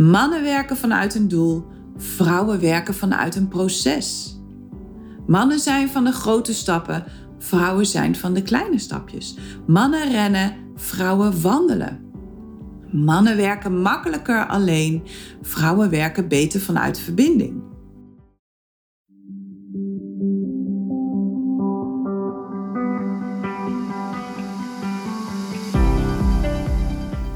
Mannen werken vanuit een doel, vrouwen werken vanuit een proces. Mannen zijn van de grote stappen, vrouwen zijn van de kleine stapjes. Mannen rennen, vrouwen wandelen. Mannen werken makkelijker alleen, vrouwen werken beter vanuit verbinding.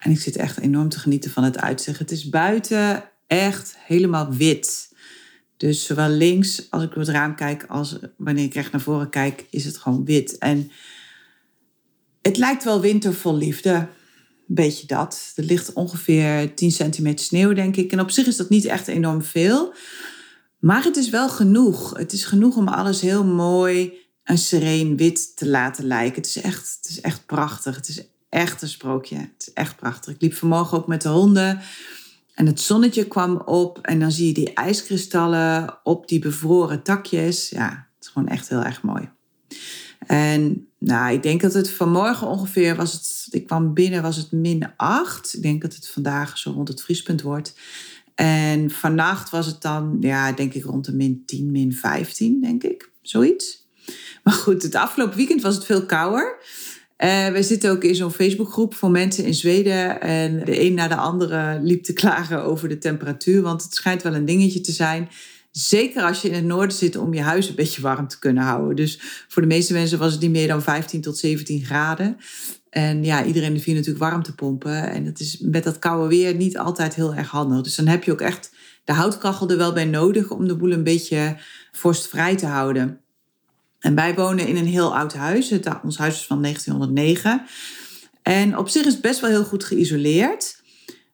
en ik zit echt enorm te genieten van het uitzicht. Het is buiten echt helemaal wit. Dus zowel links als ik door het raam kijk, als wanneer ik recht naar voren kijk, is het gewoon wit. En het lijkt wel winter vol liefde. Beetje dat. Er ligt ongeveer 10 centimeter sneeuw, denk ik. En op zich is dat niet echt enorm veel. Maar het is wel genoeg. Het is genoeg om alles heel mooi en sereen wit te laten lijken. Het is echt, het is echt prachtig. Het is echt een sprookje. Het is echt prachtig. Ik liep vanmorgen ook met de honden. En het zonnetje kwam op. En dan zie je die ijskristallen op die bevroren takjes. Ja, het is gewoon echt heel erg mooi. En nou, ik denk dat het vanmorgen ongeveer was het. Ik kwam binnen, was het min 8. Ik denk dat het vandaag zo rond het vriespunt wordt. En vannacht was het dan, ja, denk ik rond de min 10, min 15, denk ik. Zoiets. Maar goed, het afgelopen weekend was het veel kouder. Uh, we zitten ook in zo'n Facebookgroep voor mensen in Zweden. En de een na de andere liep te klagen over de temperatuur. Want het schijnt wel een dingetje te zijn. Zeker als je in het noorden zit om je huis een beetje warm te kunnen houden. Dus voor de meeste mensen was het niet meer dan 15 tot 17 graden. En ja, iedereen heeft natuurlijk warmtepompen. En dat is met dat koude weer niet altijd heel erg handig. Dus dan heb je ook echt de houtkachel er wel bij nodig om de boel een beetje vorstvrij te houden. En wij wonen in een heel oud huis. Het, ons huis is van 1909. En op zich is het best wel heel goed geïsoleerd.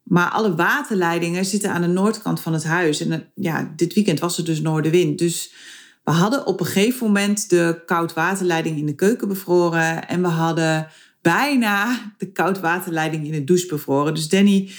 Maar alle waterleidingen zitten aan de noordkant van het huis. En ja, dit weekend was er dus noordenwind. Dus we hadden op een gegeven moment de koudwaterleiding in de keuken bevroren. En we hadden bijna de koudwaterleiding in de douche bevroren. Dus Danny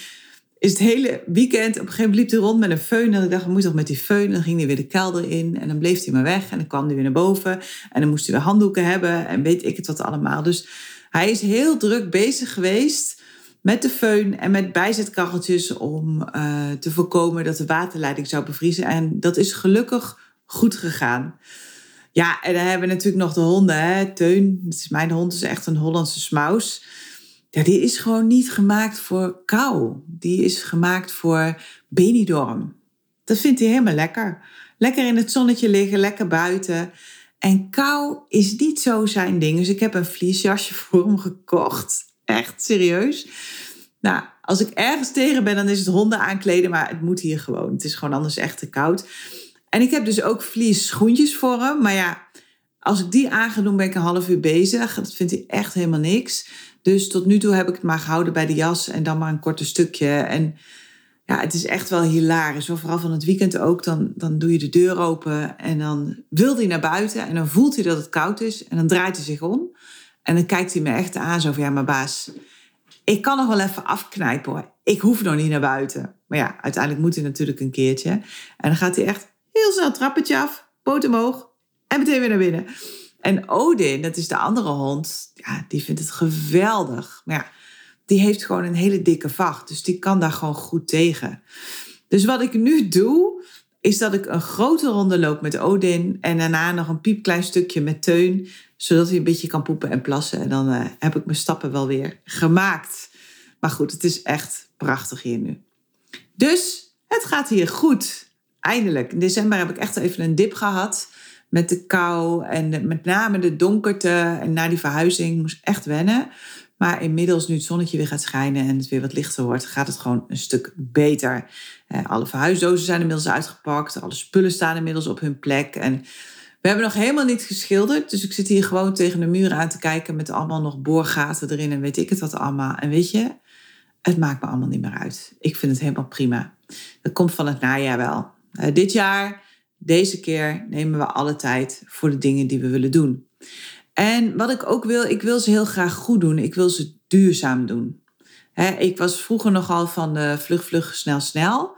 is het hele weekend, op een gegeven moment liep hij rond met een föhn. En ik dacht, moet toch met die föhn? Dan ging hij weer de kelder in. En dan bleef hij maar weg. En dan kwam hij weer naar boven. En dan moest hij weer handdoeken hebben. En weet ik het wat allemaal. Dus hij is heel druk bezig geweest met de föhn en met bijzetkacheltjes... om uh, te voorkomen dat de waterleiding zou bevriezen. En dat is gelukkig goed gegaan. Ja, en dan hebben we natuurlijk nog de honden. Hè? Teun, dat is mijn hond, is echt een Hollandse smaus ja, die is gewoon niet gemaakt voor kou. Die is gemaakt voor Benidorm. Dat vindt hij helemaal lekker. Lekker in het zonnetje liggen, lekker buiten. En kou is niet zo zijn ding. Dus ik heb een vliesjasje voor hem gekocht. Echt serieus. Nou, als ik ergens tegen ben, dan is het honden aankleden. Maar het moet hier gewoon. Het is gewoon anders echt te koud. En ik heb dus ook vlies schoentjes voor hem. Maar ja, als ik die aan ga doen, ben ik een half uur bezig. Dat vindt hij echt helemaal niks. Dus tot nu toe heb ik het maar gehouden bij de jas en dan maar een korte stukje. En ja, het is echt wel hilarisch. Vooral van het weekend ook. Dan, dan doe je de deur open en dan wil hij naar buiten. En dan voelt hij dat het koud is. En dan draait hij zich om. En dan kijkt hij me echt aan. Zo van, ja, maar baas, ik kan nog wel even afknijpen hoor. Ik hoef nog niet naar buiten. Maar ja, uiteindelijk moet hij natuurlijk een keertje. En dan gaat hij echt heel snel trappetje af. Poot omhoog. En meteen weer naar binnen. En Odin, dat is de andere hond, ja, die vindt het geweldig. Maar ja, die heeft gewoon een hele dikke vacht. Dus die kan daar gewoon goed tegen. Dus wat ik nu doe, is dat ik een grote ronde loop met Odin. En daarna nog een piepklein stukje met Teun. Zodat hij een beetje kan poepen en plassen. En dan uh, heb ik mijn stappen wel weer gemaakt. Maar goed, het is echt prachtig hier nu. Dus het gaat hier goed. Eindelijk. In december heb ik echt even een dip gehad met de kou en met name de donkerte. En na die verhuizing moest echt wennen. Maar inmiddels, nu het zonnetje weer gaat schijnen en het weer wat lichter wordt, gaat het gewoon een stuk beter. Eh, alle verhuisdozen zijn inmiddels uitgepakt. Alle spullen staan inmiddels op hun plek. En we hebben nog helemaal niet geschilderd. Dus ik zit hier gewoon tegen de muur aan te kijken met allemaal nog boorgaten erin en weet ik het wat allemaal. En weet je, het maakt me allemaal niet meer uit. Ik vind het helemaal prima. Dat komt van het najaar wel. Uh, dit jaar, deze keer, nemen we alle tijd voor de dingen die we willen doen. En wat ik ook wil, ik wil ze heel graag goed doen. Ik wil ze duurzaam doen. ik was vroeger nogal van vlug, vlug, snel, snel.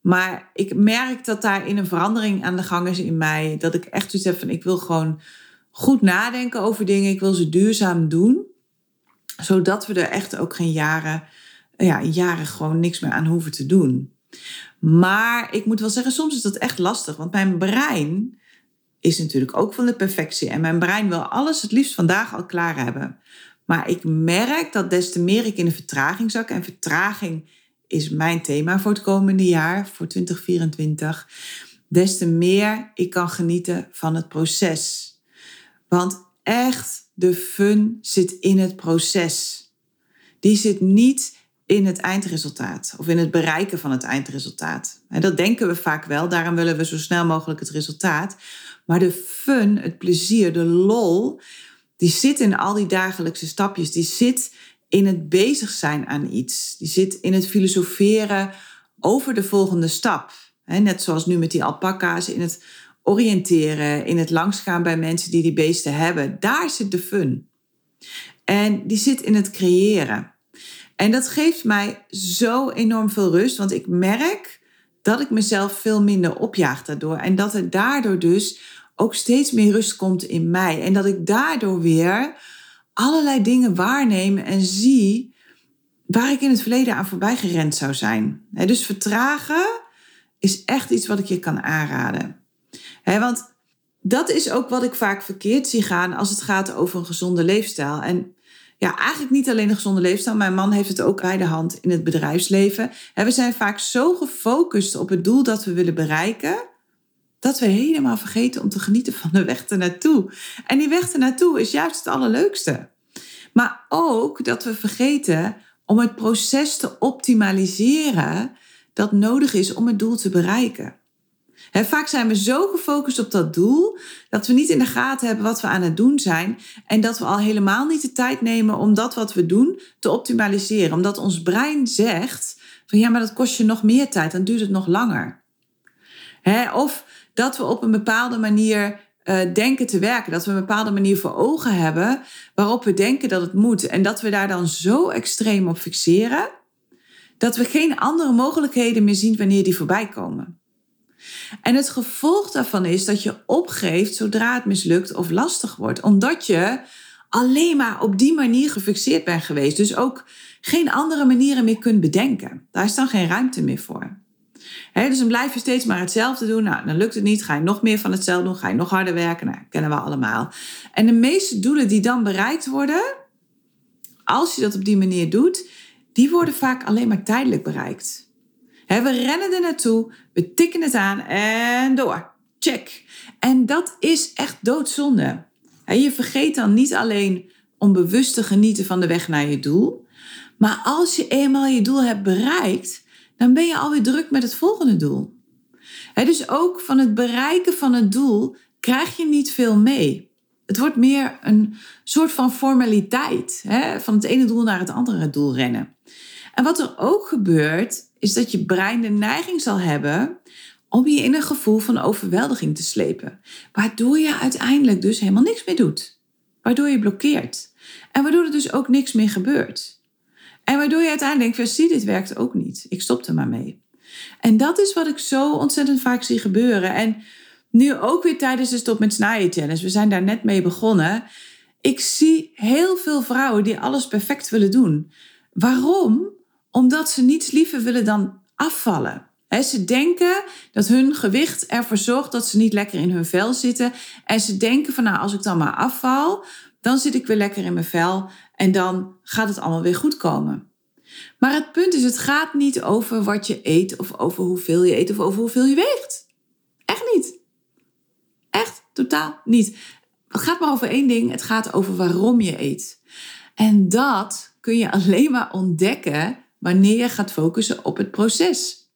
Maar ik merk dat daar in een verandering aan de gang is in mij. Dat ik echt zoiets heb van, ik wil gewoon goed nadenken over dingen. Ik wil ze duurzaam doen. Zodat we er echt ook geen jaren, ja, jaren gewoon niks meer aan hoeven te doen. Maar ik moet wel zeggen, soms is dat echt lastig. Want mijn brein is natuurlijk ook van de perfectie. En mijn brein wil alles het liefst vandaag al klaar hebben. Maar ik merk dat des te meer ik in de vertraging zak. En vertraging is mijn thema voor het komende jaar, voor 2024. Des te meer ik kan genieten van het proces. Want echt, de fun zit in het proces. Die zit niet in het eindresultaat of in het bereiken van het eindresultaat. En dat denken we vaak wel, daarom willen we zo snel mogelijk het resultaat. Maar de fun, het plezier, de lol, die zit in al die dagelijkse stapjes. Die zit in het bezig zijn aan iets. Die zit in het filosoferen over de volgende stap. Net zoals nu met die alpaca's, in het oriënteren, in het langsgaan bij mensen die die beesten hebben. Daar zit de fun. En die zit in het creëren. En dat geeft mij zo enorm veel rust, want ik merk dat ik mezelf veel minder opjaag daardoor. En dat er daardoor dus ook steeds meer rust komt in mij. En dat ik daardoor weer allerlei dingen waarneem en zie waar ik in het verleden aan voorbij gerend zou zijn. Dus vertragen is echt iets wat ik je kan aanraden. Want dat is ook wat ik vaak verkeerd zie gaan als het gaat over een gezonde leefstijl. En ja, eigenlijk niet alleen een gezonde leefstijl. Mijn man heeft het ook bij de hand in het bedrijfsleven. we zijn vaak zo gefocust op het doel dat we willen bereiken, dat we helemaal vergeten om te genieten van de weg ernaartoe. En die weg ernaartoe is juist het allerleukste. Maar ook dat we vergeten om het proces te optimaliseren dat nodig is om het doel te bereiken. Vaak zijn we zo gefocust op dat doel dat we niet in de gaten hebben wat we aan het doen zijn en dat we al helemaal niet de tijd nemen om dat wat we doen te optimaliseren. Omdat ons brein zegt van ja, maar dat kost je nog meer tijd, dan duurt het nog langer. Of dat we op een bepaalde manier uh, denken te werken, dat we een bepaalde manier voor ogen hebben waarop we denken dat het moet en dat we daar dan zo extreem op fixeren dat we geen andere mogelijkheden meer zien wanneer die voorbij komen. En het gevolg daarvan is dat je opgeeft zodra het mislukt of lastig wordt, omdat je alleen maar op die manier gefixeerd bent geweest. Dus ook geen andere manieren meer kunt bedenken. Daar is dan geen ruimte meer voor. dus dan blijf je steeds maar hetzelfde doen. Nou, dan lukt het niet. Ga je nog meer van hetzelfde doen. Ga je nog harder werken. Nou, kennen we allemaal. En de meeste doelen die dan bereikt worden, als je dat op die manier doet, die worden vaak alleen maar tijdelijk bereikt we rennen er naartoe, we tikken het aan en door. Check. En dat is echt doodzonde. je vergeet dan niet alleen om bewust te genieten van de weg naar je doel, maar als je eenmaal je doel hebt bereikt, dan ben je alweer druk met het volgende doel. dus ook van het bereiken van het doel krijg je niet veel mee. Het wordt meer een soort van formaliteit. Van het ene doel naar het andere doel rennen. En wat er ook gebeurt, is dat je brein de neiging zal hebben om je in een gevoel van overweldiging te slepen. Waardoor je uiteindelijk dus helemaal niks meer doet. Waardoor je blokkeert. En waardoor er dus ook niks meer gebeurt. En waardoor je uiteindelijk denkt, zie, dit werkt ook niet. Ik stop er maar mee. En dat is wat ik zo ontzettend vaak zie gebeuren. En nu ook weer tijdens de Stop met Snijden Challenge. We zijn daar net mee begonnen. Ik zie heel veel vrouwen die alles perfect willen doen. Waarom? Omdat ze niets liever willen dan afvallen. ze denken dat hun gewicht ervoor zorgt dat ze niet lekker in hun vel zitten. En ze denken van nou, als ik dan maar afval, dan zit ik weer lekker in mijn vel en dan gaat het allemaal weer goed komen. Maar het punt is, het gaat niet over wat je eet of over hoeveel je eet of over hoeveel je weegt. Echt niet. Echt totaal niet. Het gaat maar over één ding. Het gaat over waarom je eet. En dat kun je alleen maar ontdekken wanneer je gaat focussen op het proces.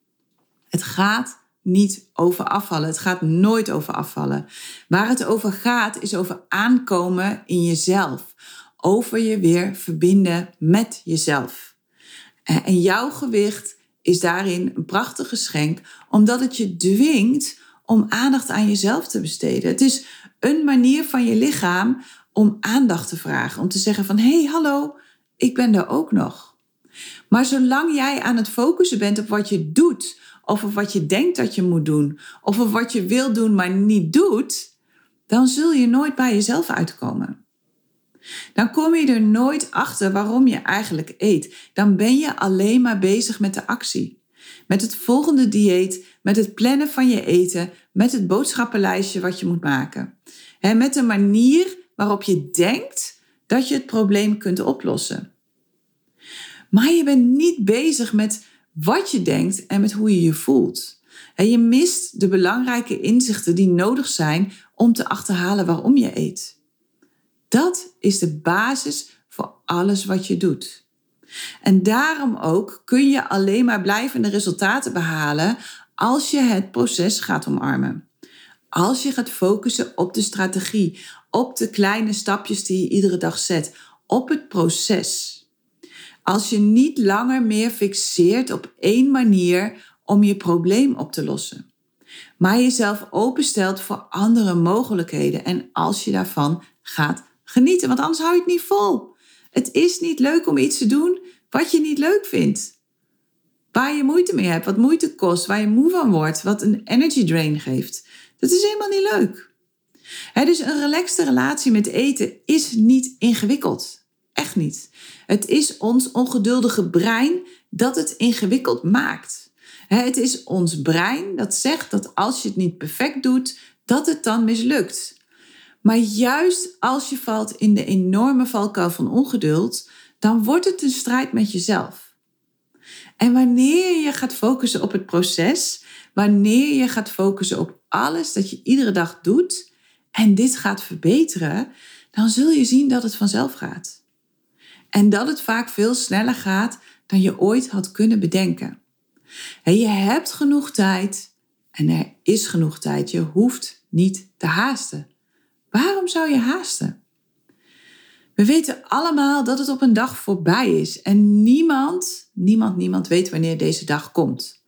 Het gaat niet over afvallen. Het gaat nooit over afvallen. Waar het over gaat, is over aankomen in jezelf. Over je weer verbinden met jezelf. En jouw gewicht is daarin een prachtig geschenk, omdat het je dwingt om aandacht aan jezelf te besteden. Het is een manier van je lichaam om aandacht te vragen, om te zeggen van hé, hey, hallo, ik ben er ook nog. Maar zolang jij aan het focussen bent op wat je doet, of op wat je denkt dat je moet doen, of op wat je wil doen maar niet doet, dan zul je nooit bij jezelf uitkomen. Dan kom je er nooit achter waarom je eigenlijk eet. Dan ben je alleen maar bezig met de actie. Met het volgende dieet, met het plannen van je eten, met het boodschappenlijstje wat je moet maken. En met de manier waarop je denkt dat je het probleem kunt oplossen. Maar je bent niet bezig met wat je denkt en met hoe je je voelt. En je mist de belangrijke inzichten die nodig zijn om te achterhalen waarom je eet. Dat is de basis voor alles wat je doet. En daarom ook kun je alleen maar blijvende resultaten behalen als je het proces gaat omarmen. Als je gaat focussen op de strategie, op de kleine stapjes die je iedere dag zet, op het proces. Als je niet langer meer fixeert op één manier om je probleem op te lossen, maar jezelf openstelt voor andere mogelijkheden en als je daarvan gaat genieten, want anders hou je het niet vol. Het is niet leuk om iets te doen wat je niet leuk vindt. Waar je moeite mee hebt, wat moeite kost, waar je moe van wordt, wat een energy drain geeft. Dat is helemaal niet leuk. dus een relaxte relatie met eten is niet ingewikkeld. Echt niet. Het is ons ongeduldige brein dat het ingewikkeld maakt. Het is ons brein dat zegt dat als je het niet perfect doet, dat het dan mislukt. Maar juist als je valt in de enorme valkuil van ongeduld, dan wordt het een strijd met jezelf. En wanneer je gaat focussen op het proces, wanneer je gaat focussen op alles dat je iedere dag doet en dit gaat verbeteren, dan zul je zien dat het vanzelf gaat. En dat het vaak veel sneller gaat dan je ooit had kunnen bedenken. En je hebt genoeg tijd en er is genoeg tijd. Je hoeft niet te haasten. Waarom zou je haasten? We weten allemaal dat het op een dag voorbij is en niemand, niemand, niemand weet wanneer deze dag komt.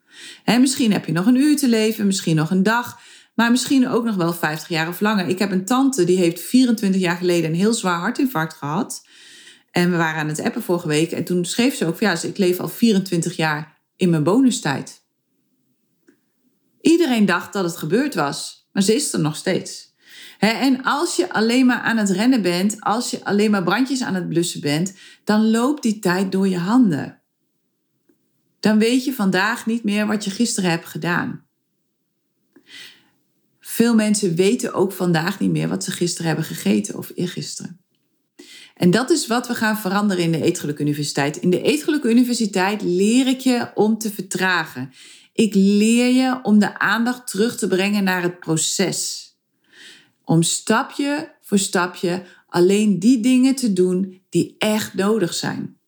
En misschien heb je nog een uur te leven, misschien nog een dag, maar misschien ook nog wel 50 jaar of langer. Ik heb een tante die heeft 24 jaar geleden een heel zwaar hartinfarct gehad. En we waren aan het appen vorige week. En toen schreef ze ook ja, ik leef al 24 jaar in mijn bonustijd. Iedereen dacht dat het gebeurd was, maar ze is er nog steeds. en als je alleen maar aan het rennen bent, als je alleen maar brandjes aan het blussen bent, dan loopt die tijd door je handen. Dan weet je vandaag niet meer wat je gisteren hebt gedaan. Veel mensen weten ook vandaag niet meer wat ze gisteren hebben gegeten of eergisteren. En dat is wat we gaan veranderen in de Eetgeluk Universiteit. In de Eetgeluk Universiteit leer ik je om te vertragen. Ik leer je om de aandacht terug te brengen naar het proces. Om stapje voor stapje alleen die dingen te doen die echt nodig zijn.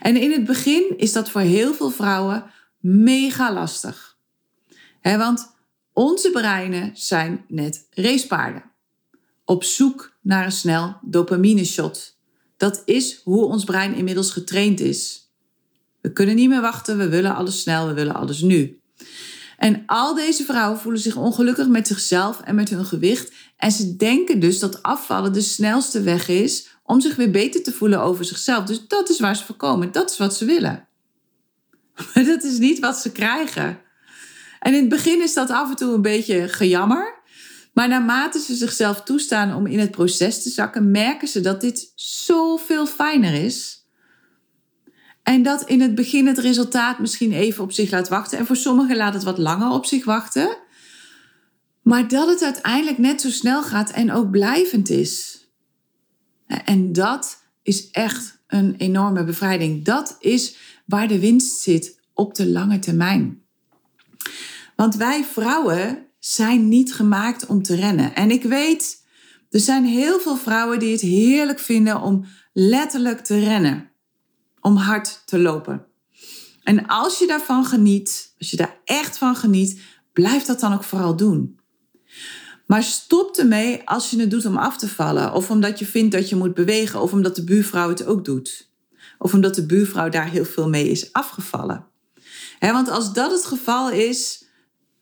En in het begin is dat voor heel veel vrouwen mega lastig. want onze breinen zijn net racepaarden op zoek naar een snel dopamine shot. Dat is hoe ons brein inmiddels getraind is. We kunnen niet meer wachten, we willen alles snel, we willen alles nu. En al deze vrouwen voelen zich ongelukkig met zichzelf en met hun gewicht. En ze denken dus dat afvallen de snelste weg is om zich weer beter te voelen over zichzelf. Dus dat is waar ze voor komen. Dat is wat ze willen. Maar dat is niet wat ze krijgen. En in het begin is dat af en toe een beetje gejammer. Maar naarmate ze zichzelf toestaan om in het proces te zakken, merken ze dat dit zoveel fijner is. En dat in het begin het resultaat misschien even op zich laat wachten. En voor sommigen laat het wat langer op zich wachten. Maar dat het uiteindelijk net zo snel gaat en ook blijvend is. En dat is echt een enorme bevrijding. Dat is waar de winst zit op de lange termijn. Want wij vrouwen zijn niet gemaakt om te rennen. En ik weet, er zijn heel veel vrouwen die het heerlijk vinden om letterlijk te rennen, om hard te lopen. En als je daarvan geniet, als je daar echt van geniet, blijf dat dan ook vooral doen. Maar stop ermee als je het doet om af te vallen, of omdat je vindt dat je moet bewegen, of omdat de buurvrouw het ook doet. Of omdat de buurvrouw daar heel veel mee is afgevallen. want als dat het geval is,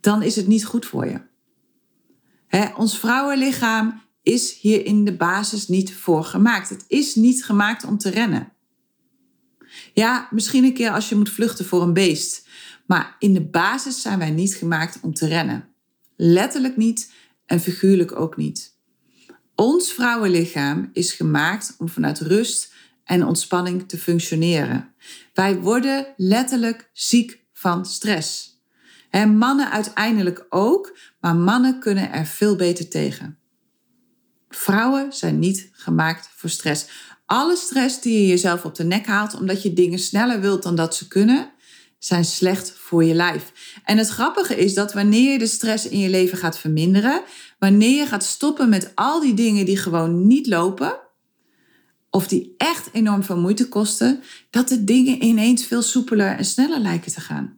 dan is het niet goed voor je. ons vrouwenlichaam is hier in de basis niet voor gemaakt. Het is niet gemaakt om te rennen. Ja, misschien een keer als je moet vluchten voor een beest. Maar in de basis zijn wij niet gemaakt om te rennen. Letterlijk niet en figuurlijk ook niet. Ons vrouwenlichaam is gemaakt om vanuit rust en ontspanning te functioneren. Wij worden letterlijk ziek van stress. En mannen uiteindelijk ook, maar mannen kunnen er veel beter tegen. Vrouwen zijn niet gemaakt voor stress. Alle stress die je jezelf op de nek haalt omdat je dingen sneller wilt dan dat ze kunnen, zijn slecht voor je lijf. En het grappige is dat wanneer je de stress in je leven gaat verminderen, wanneer je gaat stoppen met al die dingen die gewoon niet lopen, of die echt enorm veel moeite kosten, dat de dingen ineens veel soepeler en sneller lijken te gaan.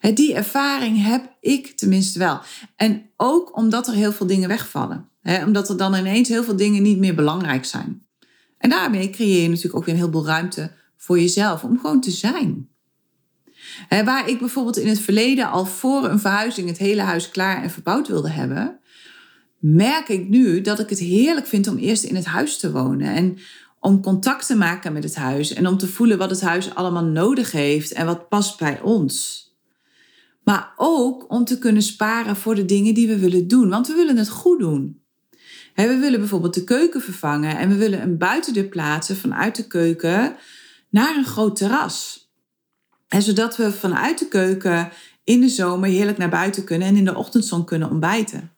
Die ervaring heb ik tenminste wel. En ook omdat er heel veel dingen wegvallen. Omdat er dan ineens heel veel dingen niet meer belangrijk zijn. En daarmee creëer je natuurlijk ook weer een heleboel ruimte voor jezelf om gewoon te zijn. Waar ik bijvoorbeeld in het verleden al voor een verhuizing het hele huis klaar en verbouwd wilde hebben, merk ik nu dat ik het heerlijk vind om eerst in het huis te wonen en om contact te maken met het huis en om te voelen wat het huis allemaal nodig heeft en wat past bij ons. Maar ook om te kunnen sparen voor de dingen die we willen doen, want we willen het goed doen. We willen bijvoorbeeld de keuken vervangen en we willen een buitendeur plaatsen vanuit de keuken naar een groot terras. En zodat we vanuit de keuken in de zomer heerlijk naar buiten kunnen en in de ochtendzon kunnen ontbijten.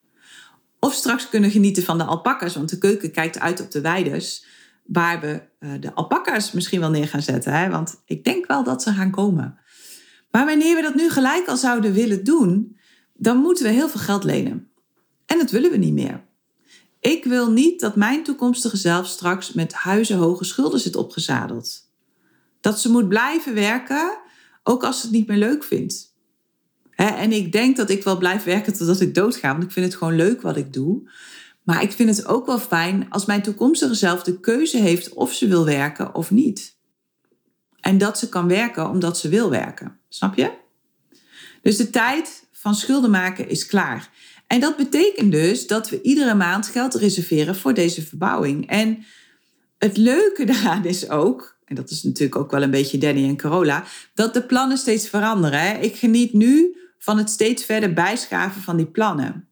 Of straks kunnen genieten van de alpakas, want de keuken kijkt uit op de weides. Waar we eh, de alpakas misschien wel neer gaan zetten. Want ik denk wel dat ze gaan komen. Maar wanneer we dat nu gelijk al zouden willen doen, dan moeten we heel veel geld lenen. En dat willen we niet meer. Ik wil niet dat mijn toekomstige zelf straks met huizenhoge schulden zit opgezadeld. Dat ze moet blijven werken, ook als ze het niet meer leuk vindt. en ik denk dat ik wel blijf werken totdat ik doodga, want ik vind het gewoon leuk wat ik doe. Maar ik vind het ook wel fijn als mijn toekomstige zelf de keuze heeft of ze wil werken of niet. En dat ze kan werken omdat ze wil werken. Snap je? Dus de tijd van schulden maken is klaar. En dat betekent dus dat we iedere maand geld reserveren voor deze verbouwing. En het leuke daaraan is ook, en dat is natuurlijk ook wel een beetje Danny en Carola, dat de plannen steeds veranderen. Ik geniet nu van het steeds verder bijschaven van die plannen.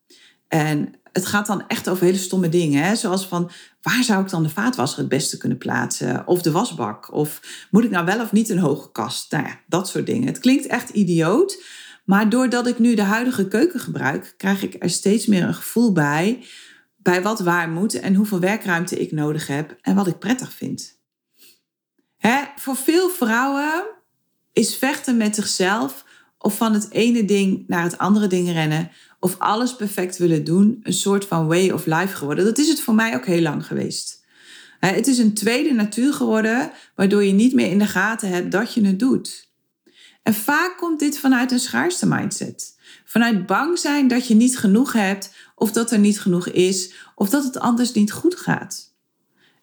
En het gaat dan echt over hele stomme dingen. Hè? Zoals van, waar zou ik dan de vaatwasser het beste kunnen plaatsen? Of de wasbak? Of moet ik nou wel of niet een hoge kast? Nou ja, dat soort dingen. Het klinkt echt idioot. Maar doordat ik nu de huidige keuken gebruik, krijg ik er steeds meer een gevoel bij, bij wat waar moet en hoeveel werkruimte ik nodig heb en wat ik prettig vind. Hè, voor veel vrouwen is vechten met zichzelf of van het ene ding naar het andere ding rennen of alles perfect willen doen een soort van way of life geworden. Dat is het voor mij ook heel lang geweest. Het is een tweede natuur geworden waardoor je niet meer in de gaten hebt dat je het doet. En vaak komt dit vanuit een schaarste mindset. Vanuit bang zijn dat je niet genoeg hebt, of dat er niet genoeg is, of dat het anders niet goed gaat.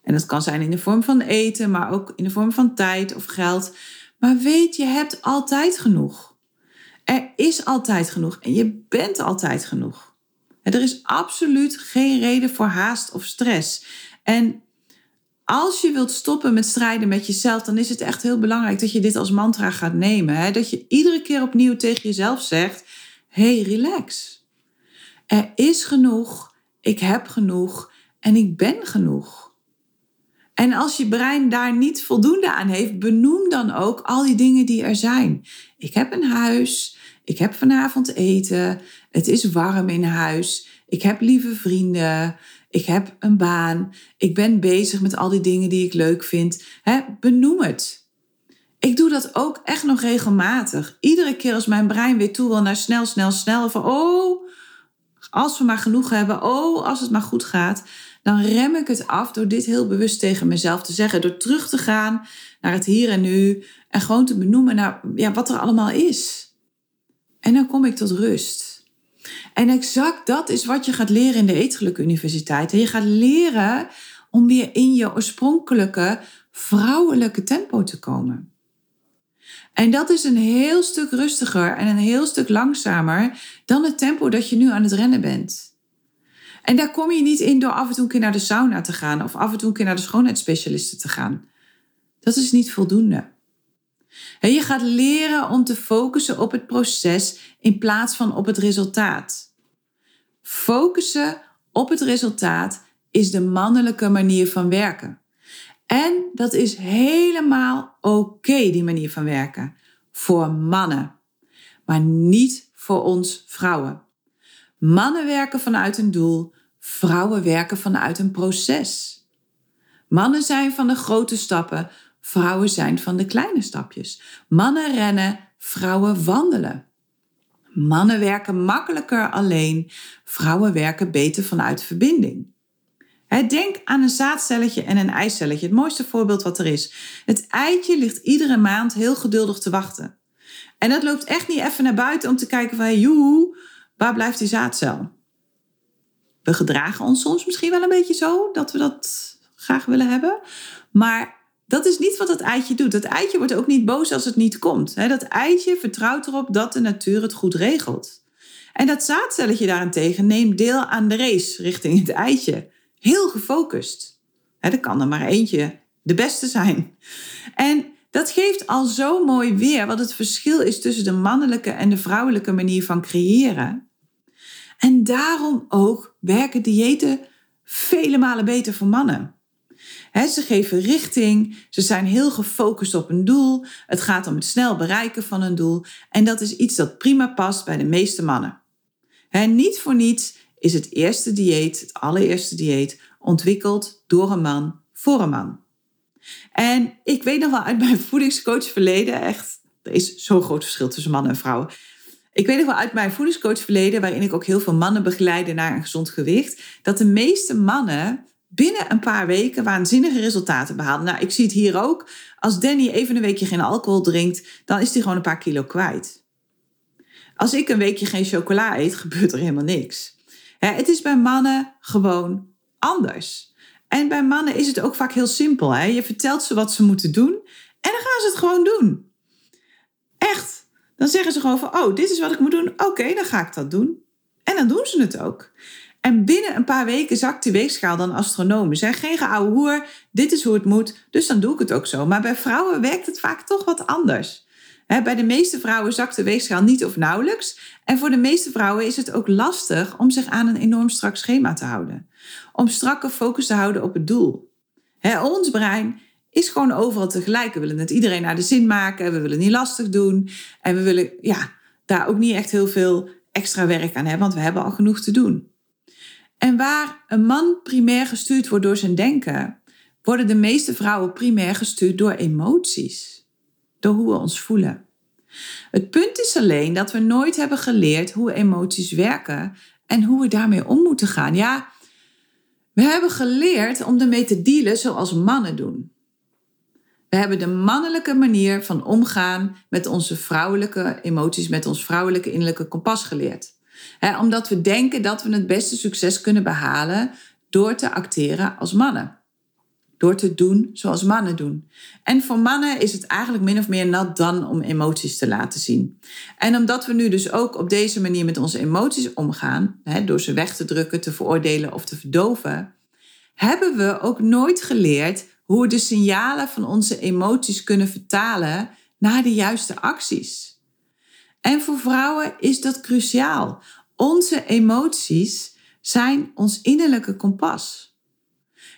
En dat kan zijn in de vorm van eten, maar ook in de vorm van tijd of geld. Maar weet, je hebt altijd genoeg. Er is altijd genoeg en je bent altijd genoeg. er is absoluut geen reden voor haast of stress. En als je wilt stoppen met strijden met jezelf, dan is het echt heel belangrijk dat je dit als mantra gaat nemen. Dat je iedere keer opnieuw tegen jezelf zegt: hey, relax. Er is genoeg, ik heb genoeg en ik ben genoeg. En als je brein daar niet voldoende aan heeft, benoem dan ook al die dingen die er zijn. Ik heb een huis, ik heb vanavond eten, het is warm in huis, ik heb lieve vrienden, ik heb een baan. Ik ben bezig met al die dingen die ik leuk vind. Benoem het. Ik doe dat ook echt nog regelmatig. Iedere keer als mijn brein weer toe wil naar snel, snel, snel. Van oh, als we maar genoeg hebben. Oh, als het maar goed gaat. Dan rem ik het af door dit heel bewust tegen mezelf te zeggen. Door terug te gaan naar het hier en nu. En gewoon te benoemen naar ja, wat er allemaal is. En dan kom ik tot rust. En exact dat is wat je gaat leren in de Eetgeluk Universiteit. En je gaat leren om weer in je oorspronkelijke vrouwelijke tempo te komen. En dat is een heel stuk rustiger en een heel stuk langzamer dan het tempo dat je nu aan het rennen bent. En daar kom je niet in door af en toe een keer naar de sauna te gaan of af en toe een keer naar de schoonheidsspecialisten te gaan. Dat is niet voldoende. Je gaat leren om te focussen op het proces in plaats van op het resultaat. Focussen op het resultaat is de mannelijke manier van werken. En dat is helemaal oké, die manier van werken. Voor mannen. Maar niet voor ons vrouwen. Mannen werken vanuit een doel, vrouwen werken vanuit een proces. Mannen zijn van de grote stappen, vrouwen zijn van de kleine stapjes. Mannen rennen, vrouwen wandelen. Mannen werken makkelijker alleen, vrouwen werken beter vanuit verbinding. Denk aan een zaadcelletje en een eicelletje. Het mooiste voorbeeld wat er is. Het eitje ligt iedere maand heel geduldig te wachten. En dat loopt echt niet even naar buiten om te kijken van, waar blijft die zaadcel? We gedragen ons soms misschien wel een beetje zo, dat we dat graag willen hebben. Maar dat is niet wat dat eitje doet. Dat eitje wordt ook niet boos als het niet komt. Dat eitje vertrouwt erop dat de natuur het goed regelt. En dat zaadcelletje daarentegen neemt deel aan de race richting het eitje. Heel gefocust. Er kan er maar eentje de beste zijn. En dat geeft al zo mooi weer wat het verschil is tussen de mannelijke en de vrouwelijke manier van creëren. En daarom ook werken diëten vele malen beter voor mannen. Ze geven richting, ze zijn heel gefocust op een doel. Het gaat om het snel bereiken van een doel. En dat is iets dat prima past bij de meeste mannen. niet voor niets is het eerste dieet, het allereerste dieet, ontwikkeld door een man voor een man. En ik weet nog wel uit mijn voedingscoach verleden, echt, er is zo'n groot verschil tussen mannen en vrouwen. Ik weet nog wel uit mijn voedingscoach verleden, waarin ik ook heel veel mannen begeleide naar een gezond gewicht, dat de meeste mannen binnen een paar weken waanzinnige resultaten behaalden. Nou, ik zie het hier ook. Als Danny even een weekje geen alcohol drinkt, dan is hij gewoon een paar kilo kwijt. Als ik een weekje geen chocola eet, gebeurt er helemaal niks. Het is bij mannen gewoon anders. En bij mannen is het ook vaak heel simpel. Hè? Je vertelt ze wat ze moeten doen en dan gaan ze het gewoon doen. Echt. Dan zeggen ze gewoon van, oh, dit is wat ik moet doen. Oké, dan ga ik dat doen. En dan doen ze het ook. En binnen een paar weken zakt die weegschaal dan astronomen. Zijn geen geouwe hoer, dit is hoe het moet, dus dan doe ik het ook zo. Maar bij vrouwen werkt het vaak toch wat anders bij de meeste vrouwen zakt de weegschaal niet of nauwelijks. En voor de meeste vrouwen is het ook lastig om zich aan een enorm strak schema te houden. Om strakke focus te houden op het doel. ons brein is gewoon overal tegelijk. We willen het iedereen naar de zin maken. We willen niet lastig doen. En we willen ja, daar ook niet echt heel veel extra werk aan hebben, want we hebben al genoeg te doen. En waar een man primair gestuurd wordt door zijn denken, worden de meeste vrouwen primair gestuurd door emoties door hoe we ons voelen. Het punt is alleen dat we nooit hebben geleerd hoe emoties werken en hoe we daarmee om moeten gaan. Ja, we hebben geleerd om ermee te dealen zoals mannen doen. We hebben de mannelijke manier van omgaan met onze vrouwelijke emoties, met ons vrouwelijke innerlijke kompas geleerd. Omdat we denken dat we het beste succes kunnen behalen door te acteren als mannen. Door te doen zoals mannen doen. En voor mannen is het eigenlijk min of meer nat dan om emoties te laten zien. En omdat we nu dus ook op deze manier met onze emoties omgaan, door ze weg te drukken, te veroordelen of te verdoven, hebben we ook nooit geleerd hoe we de signalen van onze emoties kunnen vertalen naar de juiste acties. En voor vrouwen is dat cruciaal. Onze emoties zijn ons innerlijke kompas.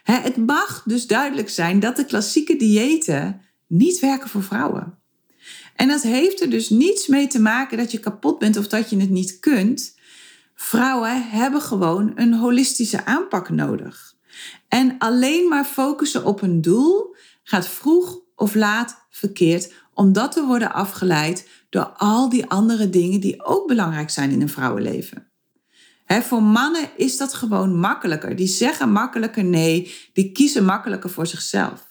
Het mag dus duidelijk zijn dat de klassieke diëten niet werken voor vrouwen. En dat heeft er dus niets mee te maken dat je kapot bent of dat je het niet kunt. Vrouwen hebben gewoon een holistische aanpak nodig. En alleen maar focussen op een doel gaat vroeg of laat verkeerd, omdat we worden afgeleid door al die andere dingen die ook belangrijk zijn in een vrouwenleven voor mannen is dat gewoon makkelijker. Die zeggen makkelijker nee, die kiezen makkelijker voor zichzelf.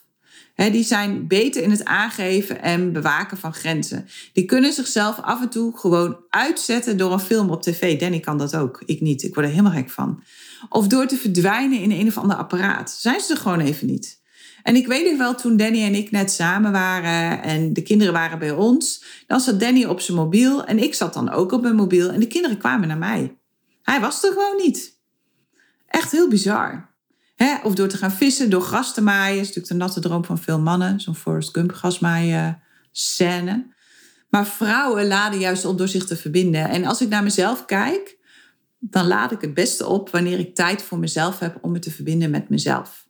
die zijn beter in het aangeven en bewaken van grenzen. Die kunnen zichzelf af en toe gewoon uitzetten door een film op tv. Danny kan dat ook, ik niet. Ik word er helemaal gek van. Of door te verdwijnen in een of ander apparaat. Zijn ze er gewoon even niet. En ik weet nog wel, toen Danny en ik net samen waren en de kinderen waren bij ons, dan zat Danny op zijn mobiel en ik zat dan ook op mijn mobiel en de kinderen kwamen naar mij. Hij was er gewoon niet. Echt heel bizar. Of door te gaan vissen, door gras te maaien. Dat is natuurlijk de natte droom van veel mannen. Zo'n Forrest Gump grasmaaien scène. Maar vrouwen laden juist op door zich te verbinden. En als ik naar mezelf kijk, dan laad ik het beste op wanneer ik tijd voor mezelf heb om me te verbinden met mezelf.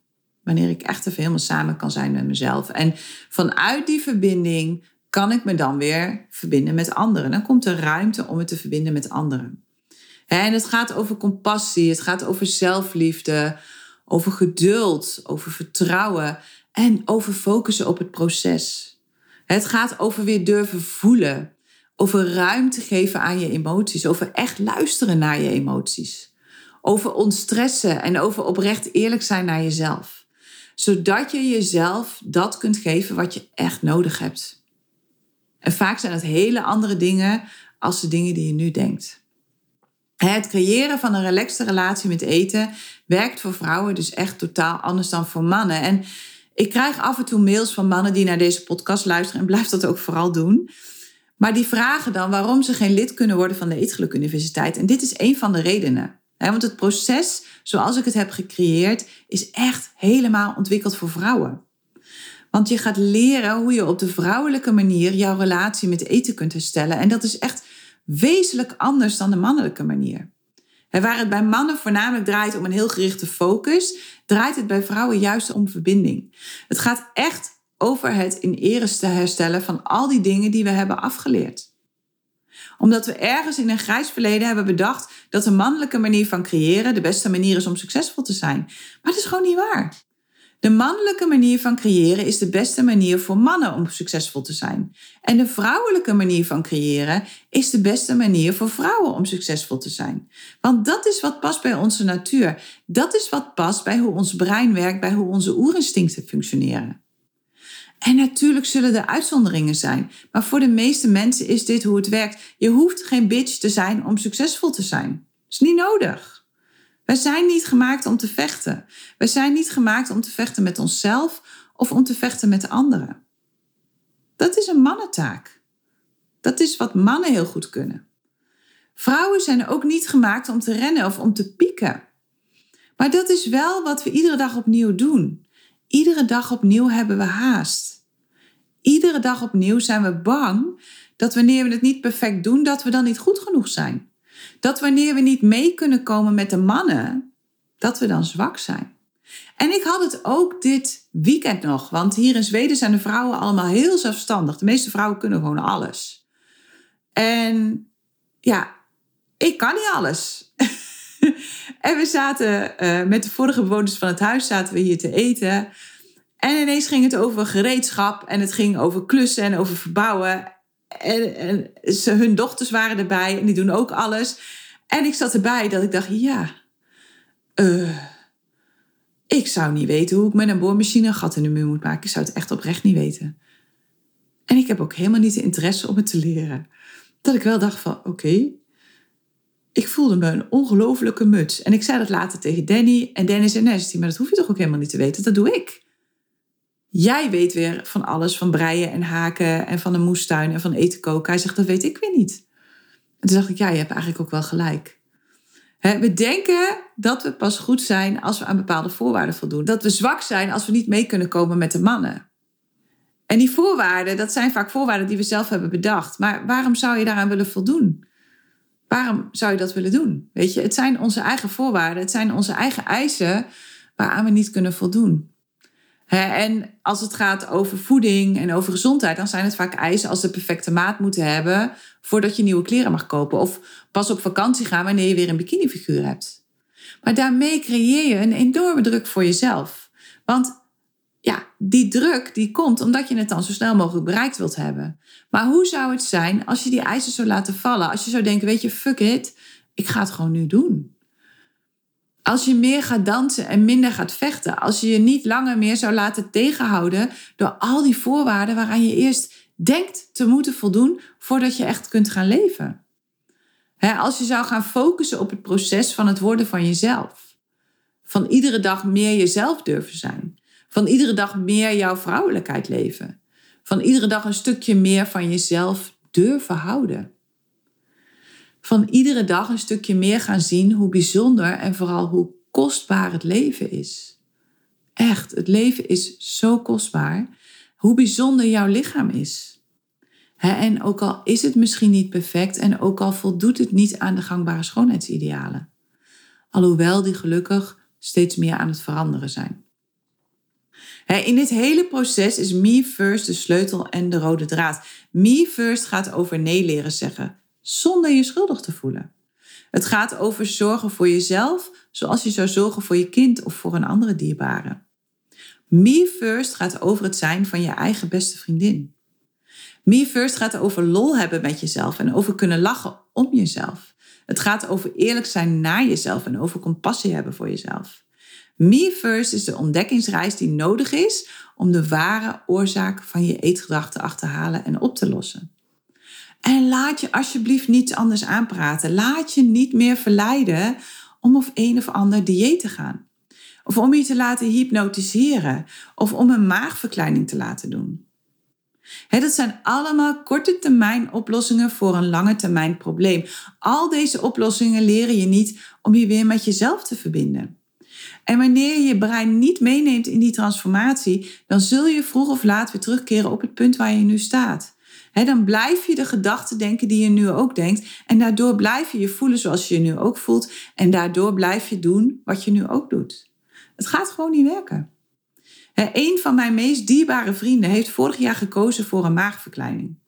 Wanneer ik echt even helemaal samen kan zijn met mezelf. En vanuit die verbinding kan ik me dan weer verbinden met anderen. Dan komt er ruimte om me te verbinden met anderen. En het gaat over compassie, het gaat over zelfliefde, over geduld, over vertrouwen en over focussen op het proces. Het gaat over weer durven voelen, over ruimte geven aan je emoties, over echt luisteren naar je emoties, over ontstressen en over oprecht eerlijk zijn naar jezelf, zodat je jezelf dat kunt geven wat je echt nodig hebt. En vaak zijn het hele andere dingen als de dingen die je nu denkt. Het creëren van een relaxte relatie met eten werkt voor vrouwen dus echt totaal anders dan voor mannen. En ik krijg af en toe mails van mannen die naar deze podcast luisteren en blijf dat ook vooral doen. Maar die vragen dan waarom ze geen lid kunnen worden van de Eetgeluk Universiteit. En dit is een van de redenen. Want het proces zoals ik het heb gecreëerd is echt helemaal ontwikkeld voor vrouwen. Want je gaat leren hoe je op de vrouwelijke manier jouw relatie met eten kunt herstellen. En dat is echt wezenlijk anders dan de mannelijke manier. Waar het bij mannen voornamelijk draait om een heel gerichte focus, draait het bij vrouwen juist om verbinding. Het gaat echt over het in ere herstellen van al die dingen die we hebben afgeleerd. Omdat we ergens in een grijs verleden hebben bedacht dat de mannelijke manier van creëren de beste manier is om succesvol te zijn. Maar dat is gewoon niet waar. De mannelijke manier van creëren is de beste manier voor mannen om succesvol te zijn. En de vrouwelijke manier van creëren is de beste manier voor vrouwen om succesvol te zijn. Want dat is wat past bij onze natuur. Dat is wat past bij hoe ons brein werkt, bij hoe onze oerinstincten functioneren. En natuurlijk zullen er uitzonderingen zijn, maar voor de meeste mensen is dit hoe het werkt. Je hoeft geen bitch te zijn om succesvol te zijn. Dat is niet nodig. Wij zijn niet gemaakt om te vechten. Wij zijn niet gemaakt om te vechten met onszelf of om te vechten met anderen. Dat is een mannentaak. Dat is wat mannen heel goed kunnen. Vrouwen zijn ook niet gemaakt om te rennen of om te pieken. Maar dat is wel wat we iedere dag opnieuw doen. Iedere dag opnieuw hebben we haast. Iedere dag opnieuw zijn we bang dat wanneer we het niet perfect doen, dat we dan niet goed genoeg zijn. Dat wanneer we niet mee kunnen komen met de mannen, dat we dan zwak zijn. En ik had het ook dit weekend nog, want hier in Zweden zijn de vrouwen allemaal heel zelfstandig. De meeste vrouwen kunnen gewoon alles. En ja, ik kan niet alles. en we zaten uh, met de vorige bewoners van het huis zaten we hier te eten. En ineens ging het over gereedschap en het ging over klussen en over verbouwen. En, en ze, hun dochters waren erbij en die doen ook alles. En ik zat erbij dat ik dacht, ja, uh, ik zou niet weten hoe ik met een boormachine een gat in de muur moet maken. Ik zou het echt oprecht niet weten. En ik heb ook helemaal niet de interesse om het te leren. Dat ik wel dacht van, oké, ik voelde me een ongelofelijke muts. En ik zei dat later tegen Danny. En Danny zei, nee, maar dat hoef je toch ook helemaal niet te weten. Dat doe ik. Jij weet weer van alles, van breien en haken en van een moestuin en van eten koken. Hij zegt, dat weet ik weer niet. En toen dacht ik, ja, je hebt eigenlijk ook wel gelijk. we denken dat we pas goed zijn als we aan bepaalde voorwaarden voldoen. Dat we zwak zijn als we niet mee kunnen komen met de mannen. En die voorwaarden, dat zijn vaak voorwaarden die we zelf hebben bedacht. Maar waarom zou je daaraan willen voldoen? Waarom zou je dat willen doen? Weet je, het zijn onze eigen voorwaarden, het zijn onze eigen eisen waaraan we niet kunnen voldoen en als het gaat over voeding en over gezondheid, dan zijn het vaak eisen als de perfecte maat moeten hebben voordat je nieuwe kleren mag kopen. Of pas op vakantie gaan wanneer je weer een bikinifiguur hebt. Maar daarmee creëer je een enorme druk voor jezelf. Want ja, die druk die komt omdat je het dan zo snel mogelijk bereikt wilt hebben. Maar hoe zou het zijn als je die eisen zou laten vallen? Als je zou denken, weet je, fuck it, ik ga het gewoon nu doen. Als je meer gaat dansen en minder gaat vechten. Als je je niet langer meer zou laten tegenhouden door al die voorwaarden waaraan je eerst denkt te moeten voldoen voordat je echt kunt gaan leven. als je zou gaan focussen op het proces van het worden van jezelf. Van iedere dag meer jezelf durven zijn. Van iedere dag meer jouw vrouwelijkheid leven. Van iedere dag een stukje meer van jezelf durven houden. Van iedere dag een stukje meer gaan zien hoe bijzonder en vooral hoe kostbaar het leven is. Echt, het leven is zo kostbaar. Hoe bijzonder jouw lichaam is. en ook al is het misschien niet perfect en ook al voldoet het niet aan de gangbare schoonheidsidealen. Alhoewel die gelukkig steeds meer aan het veranderen zijn. In dit hele proces is me first de sleutel en de rode draad. Me first gaat over nee leren zeggen, zonder je schuldig te voelen. Het gaat over zorgen voor jezelf, zoals je zou zorgen voor je kind of voor een andere dierbare. Me first gaat over het zijn van je eigen beste vriendin. Me first gaat over lol hebben met jezelf en over kunnen lachen om jezelf. Het gaat over eerlijk zijn naar jezelf en over compassie hebben voor jezelf. Me First is de ontdekkingsreis die nodig is om de ware oorzaak van je eetgedrag te achterhalen en op te lossen. En laat je alsjeblieft niets anders aanpraten. Laat je niet meer verleiden om of een of ander dieet te gaan. Of om je te laten hypnotiseren. Of om een maagverkleining te laten doen. dat zijn allemaal korte termijn oplossingen voor een lange termijn probleem. Al deze oplossingen leren je niet om je weer met jezelf te verbinden. En wanneer je je brein niet meeneemt in die transformatie, dan zul je vroeg of laat weer terugkeren op het punt waar je nu staat. dan blijf je de gedachten denken die je nu ook denkt. En daardoor blijf je je voelen zoals je je nu ook voelt. En daardoor blijf je doen wat je nu ook doet. Het gaat gewoon niet werken. een van mijn meest dierbare vrienden heeft vorig jaar gekozen voor een maagverkleining.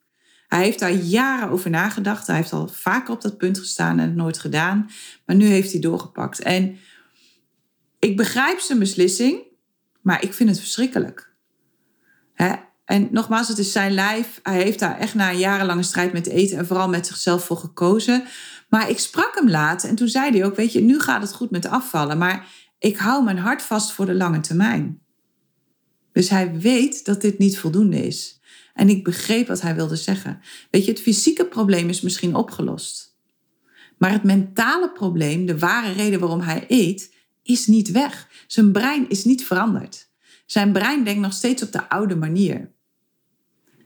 Hij heeft daar jaren over nagedacht. Hij heeft al vaker op dat punt gestaan en het nooit gedaan. Maar nu heeft hij doorgepakt. En ik begrijp zijn beslissing, maar ik vind het verschrikkelijk. Hè? En nogmaals, het is zijn lijf. Hij heeft daar echt na een jarenlange strijd met eten en vooral met zichzelf voor gekozen. Maar ik sprak hem laat en toen zei hij ook: Weet je, nu gaat het goed met afvallen, maar ik hou mijn hart vast voor de lange termijn. Dus hij weet dat dit niet voldoende is. En ik begreep wat hij wilde zeggen. Weet je, het fysieke probleem is misschien opgelost. Maar het mentale probleem, de ware reden waarom hij eet, is niet weg. Zijn brein is niet veranderd. Zijn brein denkt nog steeds op de oude manier.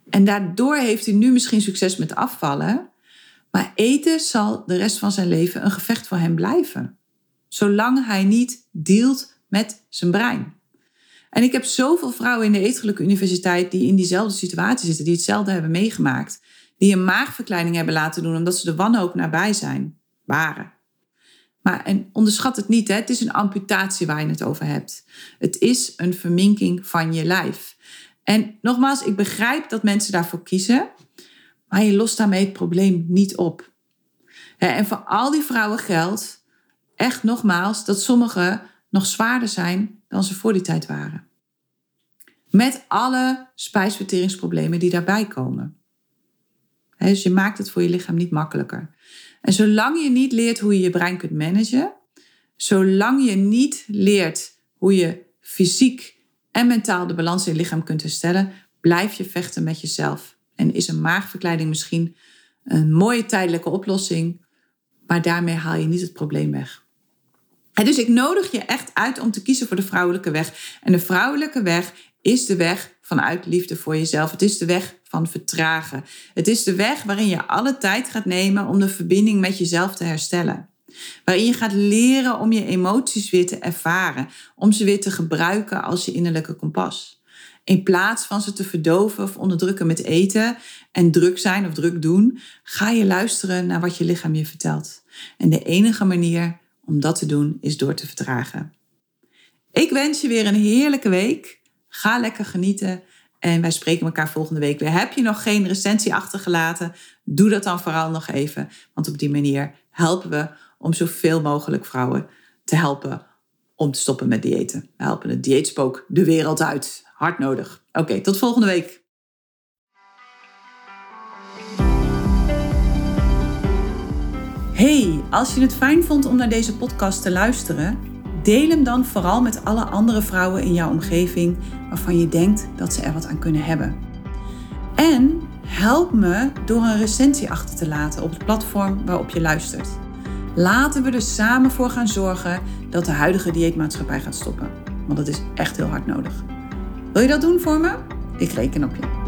En daardoor heeft hij nu misschien succes met afvallen, maar eten zal de rest van zijn leven een gevecht voor hem blijven. Zolang hij niet dealt met zijn brein. En ik heb zoveel vrouwen in de Eetgelijke Universiteit die in diezelfde situatie zitten, die hetzelfde hebben meegemaakt. Die een maagverkleining hebben laten doen omdat ze de wanhoop nabij zijn, waren. Maar en onderschat het niet, hè? het is een amputatie waar je het over hebt. Het is een verminking van je lijf. En nogmaals, ik begrijp dat mensen daarvoor kiezen, maar je lost daarmee het probleem niet op. En voor al die vrouwen geldt echt nogmaals dat sommigen nog zwaarder zijn dan ze voor die tijd waren. Met alle spijsverteringsproblemen die daarbij komen. Dus je maakt het voor je lichaam niet makkelijker. En zolang je niet leert hoe je je brein kunt managen, zolang je niet leert hoe je fysiek en mentaal de balans in je lichaam kunt herstellen, blijf je vechten met jezelf. En is een maagverkleiding misschien een mooie tijdelijke oplossing, maar daarmee haal je niet het probleem weg. En dus ik nodig je echt uit om te kiezen voor de vrouwelijke weg. En de vrouwelijke weg is de weg vanuit liefde voor jezelf. Het is de weg vertragen. Het is de weg waarin je alle tijd gaat nemen om de verbinding met jezelf te herstellen. Waarin je gaat leren om je emoties weer te ervaren, om ze weer te gebruiken als je innerlijke kompas. In plaats van ze te verdoven of onderdrukken met eten en druk zijn of druk doen, ga je luisteren naar wat je lichaam je vertelt. En de enige manier om dat te doen is door te vertragen. Ik wens je weer een heerlijke week. Ga lekker genieten en wij spreken elkaar volgende week weer. Heb je nog geen recensie achtergelaten? Doe dat dan vooral nog even. Want op die manier helpen we om zoveel mogelijk vrouwen te helpen om te stoppen met diëten. We helpen het dieetspook de wereld uit. Hard nodig. Oké, tot volgende week. Hey, als je het fijn vond om naar deze podcast te luisteren Deel hem dan vooral met alle andere vrouwen in jouw omgeving waarvan je denkt dat ze er wat aan kunnen hebben. En help me door een recensie achter te laten op het platform waarop je luistert. Laten we er samen voor gaan zorgen dat de huidige dieetmaatschappij gaat stoppen. Want dat is echt heel hard nodig. Wil je dat doen voor me? Ik reken op je.